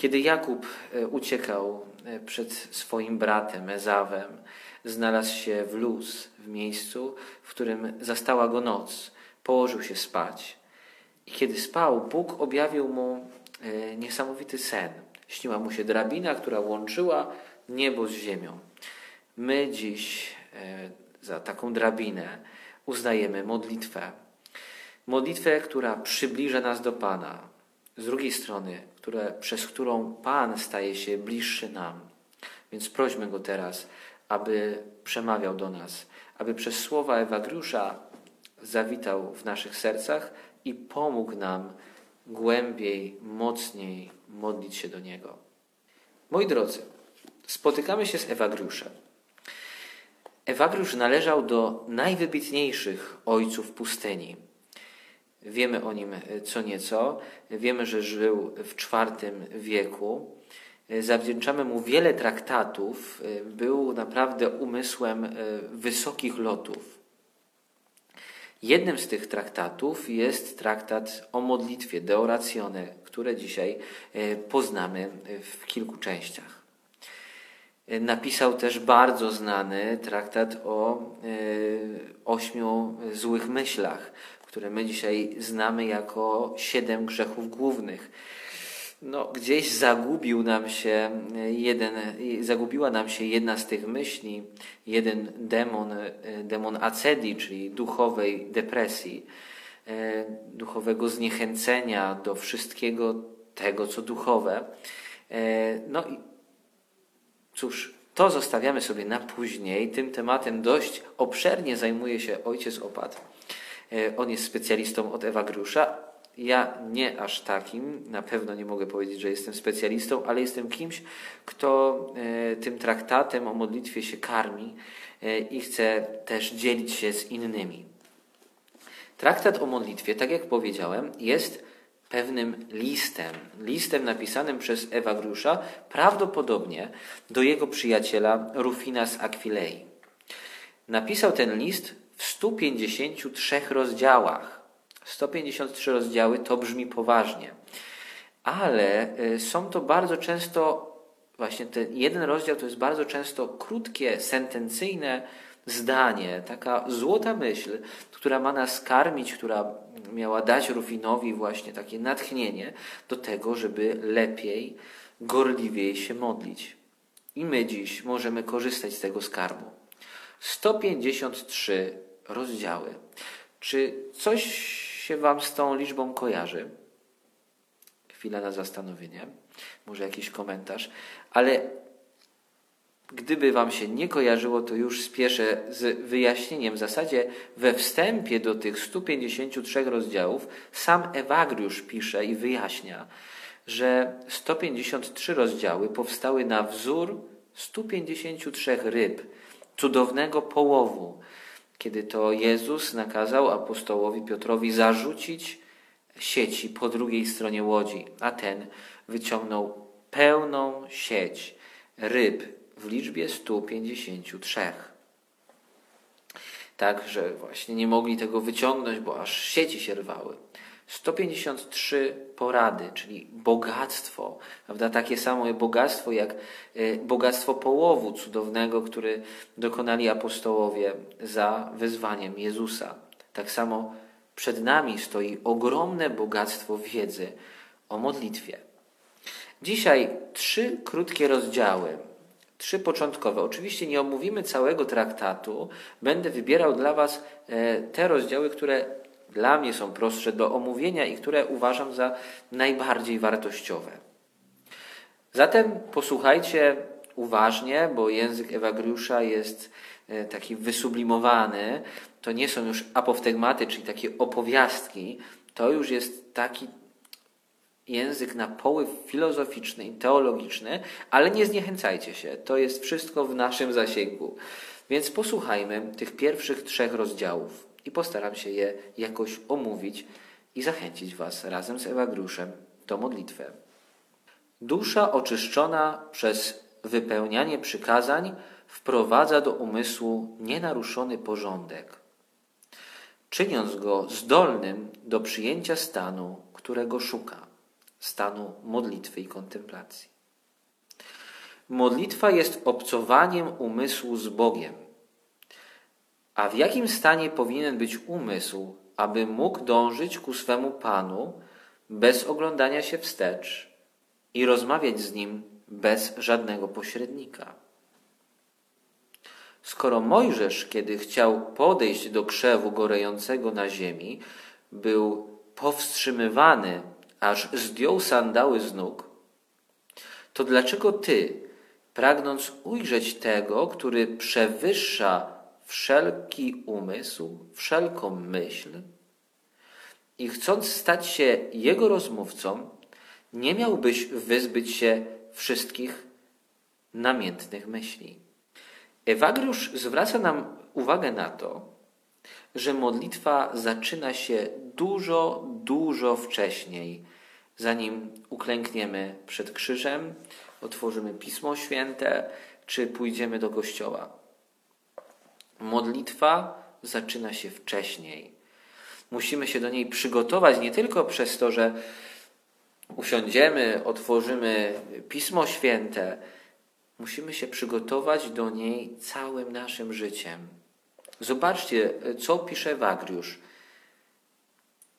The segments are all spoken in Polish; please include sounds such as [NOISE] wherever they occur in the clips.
Kiedy Jakub e, uciekał e, przed swoim bratem Ezawem, znalazł się w luz, w miejscu, w którym zastała go noc. Położył się spać. I kiedy spał, Bóg objawił mu e, niesamowity sen. Śniła mu się drabina, która łączyła niebo z ziemią. My dziś za taką drabinę uznajemy modlitwę. Modlitwę, która przybliża nas do Pana. Z drugiej strony, które, przez którą Pan staje się bliższy nam. Więc prośmy Go teraz, aby przemawiał do nas, aby przez słowa Ewagriusza zawitał w naszych sercach i pomógł nam głębiej, mocniej modlić się do Niego. Moi drodzy, spotykamy się z Ewagriuszem. Ewagriusz należał do najwybitniejszych ojców pustyni. Wiemy o nim co nieco. Wiemy, że żył w IV wieku. Zawdzięczamy mu wiele traktatów. Był naprawdę umysłem wysokich lotów. Jednym z tych traktatów jest traktat o modlitwie, De Oratione, które dzisiaj poznamy w kilku częściach. Napisał też bardzo znany traktat o e, ośmiu złych myślach, które my dzisiaj znamy jako siedem grzechów głównych. No, gdzieś zagubił nam się jeden, zagubiła nam się jedna z tych myśli, jeden demon, e, demon acedi, czyli duchowej depresji, e, duchowego zniechęcenia do wszystkiego tego, co duchowe. No i Cóż, to zostawiamy sobie na później. Tym tematem dość obszernie zajmuje się ojciec Opat. E, on jest specjalistą od Ewa Grusza. Ja nie aż takim, na pewno nie mogę powiedzieć, że jestem specjalistą, ale jestem kimś, kto e, tym traktatem o modlitwie się karmi e, i chce też dzielić się z innymi. Traktat o modlitwie, tak jak powiedziałem, jest pewnym listem, listem napisanym przez Ewa Grusza, prawdopodobnie do jego przyjaciela Rufina z Aquilei. Napisał ten list w 153 rozdziałach. 153 rozdziały to brzmi poważnie, ale y, są to bardzo często, właśnie ten jeden rozdział to jest bardzo często krótkie, sentencyjne zdanie, taka złota myśl, która ma nas karmić, która miała dać Rufinowi właśnie takie natchnienie do tego, żeby lepiej, gorliwiej się modlić. I my dziś możemy korzystać z tego skarbu. 153 rozdziały. Czy coś się Wam z tą liczbą kojarzy? Chwila na zastanowienie, może jakiś komentarz, ale Gdyby Wam się nie kojarzyło, to już spieszę z wyjaśnieniem. W zasadzie we wstępie do tych 153 rozdziałów sam Ewagriusz pisze i wyjaśnia, że 153 rozdziały powstały na wzór 153 ryb, cudownego połowu, kiedy to Jezus nakazał apostołowi Piotrowi zarzucić sieci po drugiej stronie łodzi, a ten wyciągnął pełną sieć ryb w liczbie 153. Tak, że właśnie nie mogli tego wyciągnąć, bo aż sieci się rwały. 153 porady, czyli bogactwo, prawda? takie samo bogactwo jak e, bogactwo połowu cudownego, który dokonali apostołowie za wezwaniem Jezusa. Tak samo przed nami stoi ogromne bogactwo wiedzy o modlitwie. Dzisiaj trzy krótkie rozdziały Trzy początkowe. Oczywiście nie omówimy całego traktatu. Będę wybierał dla Was e, te rozdziały, które dla mnie są prostsze do omówienia i które uważam za najbardziej wartościowe. Zatem posłuchajcie uważnie, bo język Ewagriusza jest e, taki wysublimowany. To nie są już apoftegmaty, czyli takie opowiastki. To już jest taki język na poływ filozoficzny i teologiczny, ale nie zniechęcajcie się, to jest wszystko w naszym zasięgu. Więc posłuchajmy tych pierwszych trzech rozdziałów i postaram się je jakoś omówić i zachęcić Was razem z Ewagruszem do modlitwy. Dusza oczyszczona przez wypełnianie przykazań wprowadza do umysłu nienaruszony porządek, czyniąc go zdolnym do przyjęcia stanu, którego szuka. stanu modlitwy i kontemplacji. Modlitwa jest obcowaniem umysłu z Bogiem. A w jakim stanie powinien być umysł, aby mógł dążyć ku swemu Panu bez oglądania się wstecz i rozmawiać z Nim bez żadnego pośrednika? Skoro Mojżesz, kiedy chciał podejść do krzewu gorejącego na ziemi, był powstrzymywany, aż zdjął sandały z nóg, to dlaczego ty, pragnąc ujrzeć tego, który przewyższa wszelki umysł, wszelką myśl i chcąc stać się jego rozmówcą, nie miałbyś wyzbyć się wszystkich namiętnych myśli? Ewagriusz zwraca nam uwagę na to, że modlitwa zaczyna się dużo, dużo wcześniej, zanim uklękniemy przed krzyżem, otworzymy Pismo Święte, czy pójdziemy do kościoła. Modlitwa zaczyna się wcześniej. Musimy się do niej przygotować nie tylko przez to, że usiądziemy, otworzymy Pismo Święte, musimy się przygotować do niej całym naszym życiem. Zobaczcie, co pisze Wagriusz.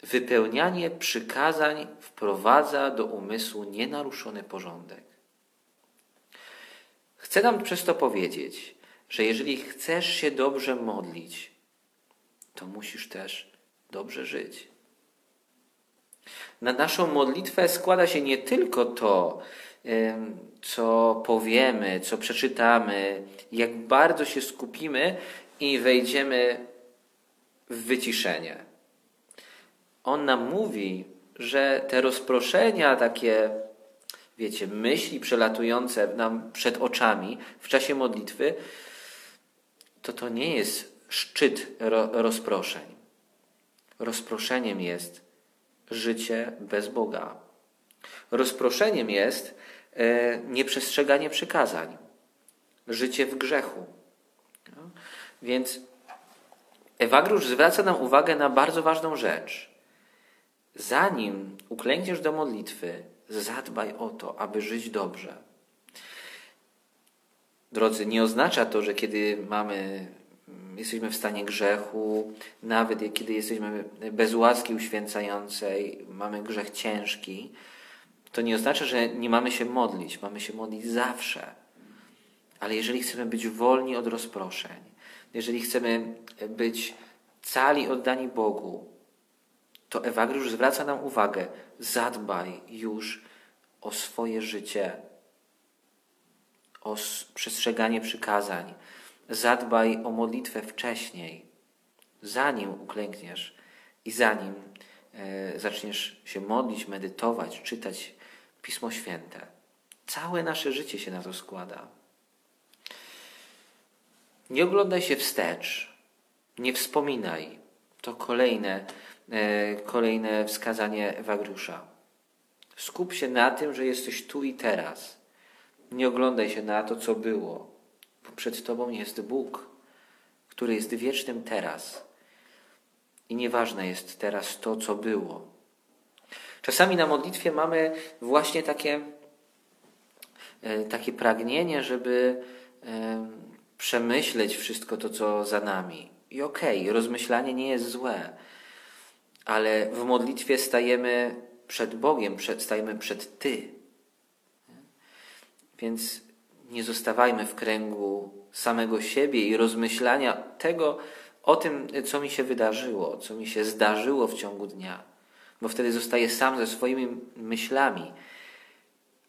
Wypełnianie przykazań wprowadza do umysłu nienaruszony porządek. Chcę nam przez to powiedzieć, że jeżeli chcesz się dobrze modlić, to musisz też dobrze żyć. Na naszą modlitwę składa się nie tylko to, co powiemy, co przeczytamy, jak bardzo się skupimy i wejdziemy w wyciszenie. On nam mówi, że te rozproszenia, takie, wiecie, myśli przelatujące nam przed oczami w czasie modlitwy, to to nie jest szczyt ro rozproszeń. Rozproszeniem jest życie bez Boga. Rozproszeniem jest e, nieprzestrzeganie przykazań, życie w grzechu. No? Więc Ewagrusz zwraca nam uwagę na bardzo ważną rzecz. Zanim uklękniesz do modlitwy, zadbaj o to, aby żyć dobrze. Drodzy, nie oznacza to, że kiedy mamy, jesteśmy w stanie grzechu, nawet kiedy jesteśmy bez łaski uświęcającej, mamy grzech ciężki, to nie oznacza, że nie mamy się modlić. Mamy się modlić zawsze. Ale jeżeli chcemy być wolni od rozproszeń, jeżeli chcemy być cali oddani Bogu, to Ewagriusz zwraca nam uwagę: zadbaj już o swoje życie, o przestrzeganie przykazań. Zadbaj o modlitwę wcześniej, zanim uklękniesz i zanim e, zaczniesz się modlić, medytować, czytać Pismo Święte. Całe nasze życie się na to składa. Nie oglądaj się wstecz. Nie wspominaj. To kolejne, e, kolejne wskazanie Wagriusza. Skup się na tym, że jesteś tu i teraz. Nie oglądaj się na to, co było, bo przed Tobą jest Bóg, który jest wiecznym teraz. I nieważne jest teraz to, co było. Czasami na modlitwie mamy właśnie takie, e, takie pragnienie, żeby przemyśleć wszystko to, co za nami. I okej, okay, rozmyślanie nie jest złe, ale w modlitwie stajemy przed Bogiem, stajemy przed Ty. Więc nie zostawajmy w kręgu samego siebie i rozmyślania tego o tym, co mi się wydarzyło, co mi się zdarzyło w ciągu dnia, bo wtedy zostaję sam ze swoimi myślami.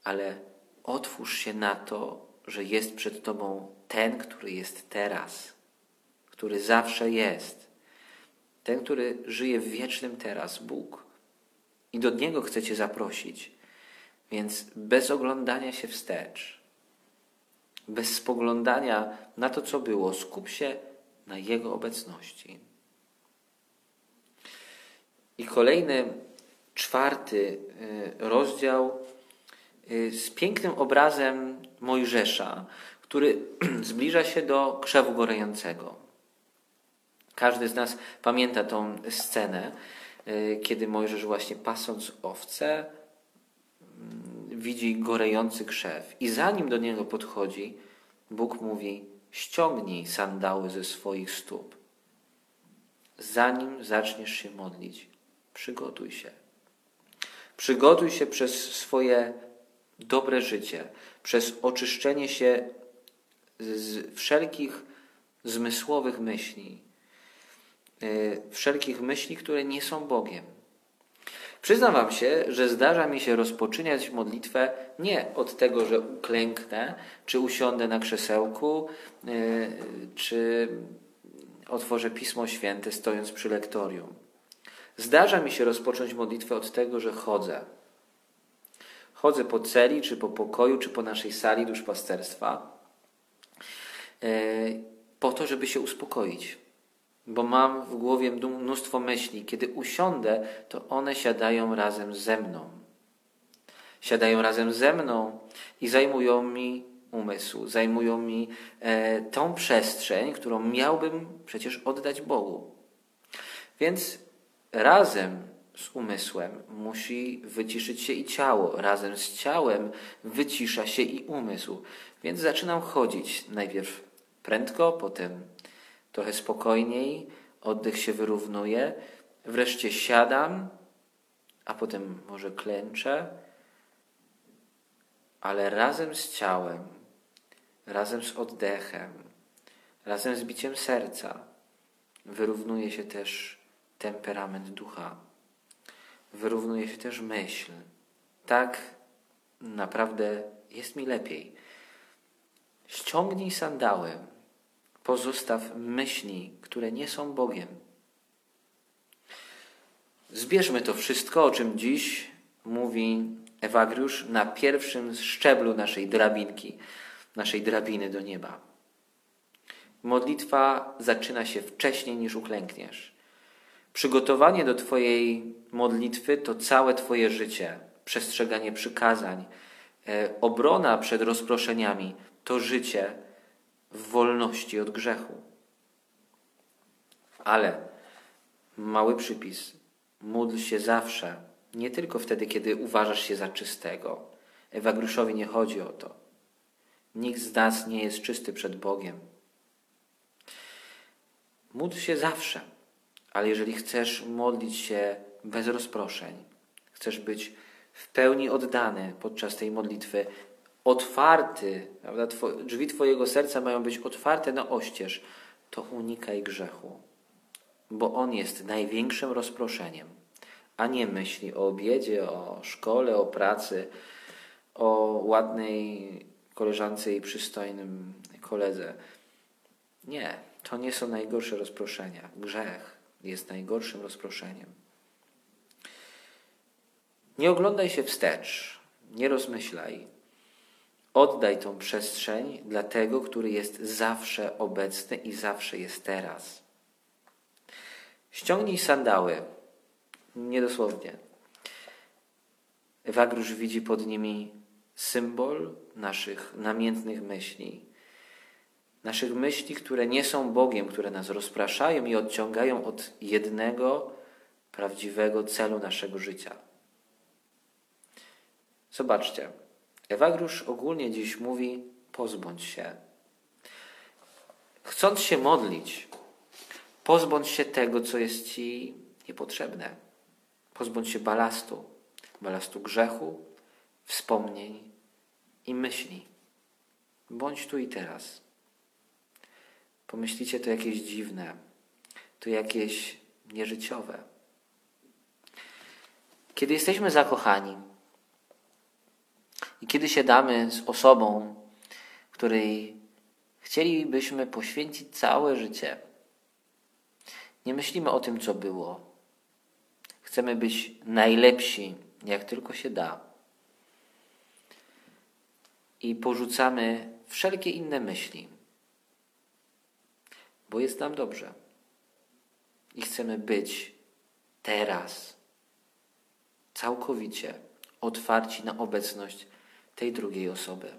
Ale otwórz się na to, że jest przed Tobą ten, który jest teraz, który zawsze jest, ten, który żyje w wiecznym teraz, Bóg. I do Niego chce Cię zaprosić. Więc bez oglądania się wstecz, bez spoglądania na to, co było, skup się na Jego obecności. I kolejny, czwarty y, rozdział y, z pięknym obrazem Mojżesza, który [CLEARS THROAT] zbliża się do krzewu gorejącego. Każdy z nas pamięta tą scenę, y, kiedy Mojżesz właśnie pasąc owce, widzi gorejący krzew i zanim do niego podchodzi, Bóg mówi: ściągnij sandały ze swoich stóp. Zanim zaczniesz się modlić, przygotuj się. Przygotuj się przez swoje dobre życie, przez oczyszczenie się z wszelkich zmysłowych myśli, yy, wszelkich myśli, które nie są Bogiem. Przyznam Wam się, że zdarza mi się rozpoczynać modlitwę nie od tego, że uklęknę, czy usiądę na krzesełku, yy, czy otworzę Pismo Święte stojąc przy lektorium. Zdarza mi się rozpocząć modlitwę od tego, że chodzę. Chodzę po celi, czy po pokoju, czy po naszej sali duszpasterstwa, yy, po to, żeby się uspokoić bo mam w głowie mnóstwo myśli. Kiedy usiądę, to one siadają razem ze mną. Siadają razem ze mną i zajmują mi umysł, zajmują mi e, tą przestrzeń, którą miałbym przecież oddać Bogu. Więc razem z umysłem musi wyciszyć się i ciało, razem z ciałem wycisza się i umysł. Więc zaczynam chodzić najpierw prędko, potem trochę spokojniej, oddech się wyrównuje, wreszcie siadam, a potem może klęczę, ale razem z ciałem, razem z oddechem, razem z biciem serca wyrównuje się też temperament ducha, wyrównuje się też myśl. Tak naprawdę jest mi lepiej. Ściągnij sandały, Pozostaw myśli, które nie są Bogiem. Zbierzmy to wszystko, o czym dziś mówi Ewagriusz na pierwszym szczeblu naszej drabinki, naszej drabiny do nieba. Modlitwa zaczyna się wcześniej niż uklękniesz. Przygotowanie do Twojej modlitwy to całe Twoje życie, przestrzeganie przykazań, e, obrona przed rozproszeniami to życie, w wolności od grzechu. Ale mały przypis: módl się zawsze, nie tylko wtedy, kiedy uważasz się za czystego. Ewagriuszowi nie chodzi o to. Nikt z nas nie jest czysty przed Bogiem. Módl się zawsze, ale jeżeli chcesz modlić się bez rozproszeń, chcesz być w pełni oddany podczas tej modlitwy, otwarty, prawda? drzwi Twojego serca mają być otwarte na oścież, to unikaj grzechu, bo on jest największym rozproszeniem, a nie myśli o obiedzie, o szkole, o pracy, o ładnej koleżance i przystojnym koledze. Nie, to nie są najgorsze rozproszenia. Grzech jest najgorszym rozproszeniem. Nie oglądaj się wstecz, nie rozmyślaj, Oddaj tą przestrzeń dla tego, który jest zawsze obecny i zawsze jest teraz. Ściągnij sandały. Niedosłownie. Ewagrusz widzi pod nimi symbol naszych namiętnych myśli. Naszych myśli, które nie są Bogiem, które nas rozpraszają i odciągają od jednego prawdziwego celu naszego życia. Zobaczcie. Ewagrusz ogólnie dziś mówi: pozbądź się. Chcąc się modlić, pozbądź się tego, co jest ci niepotrzebne. Pozbądź się balastu, balastu grzechu, wspomnień i myśli. Bądź tu i teraz. Pomyślicie, to jakieś dziwne, to jakieś nieżyciowe. Kiedy jesteśmy zakochani, i kiedy siadamy z osobą, której chcielibyśmy poświęcić całe życie, nie myślimy o tym, co było. Chcemy być najlepsi, jak tylko się da. I porzucamy wszelkie inne myśli, bo jest nam dobrze. I chcemy być teraz całkowicie otwarci na obecność tej drugiej osoby.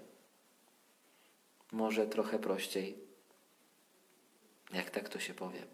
Może trochę prościej, jak tak to się powie.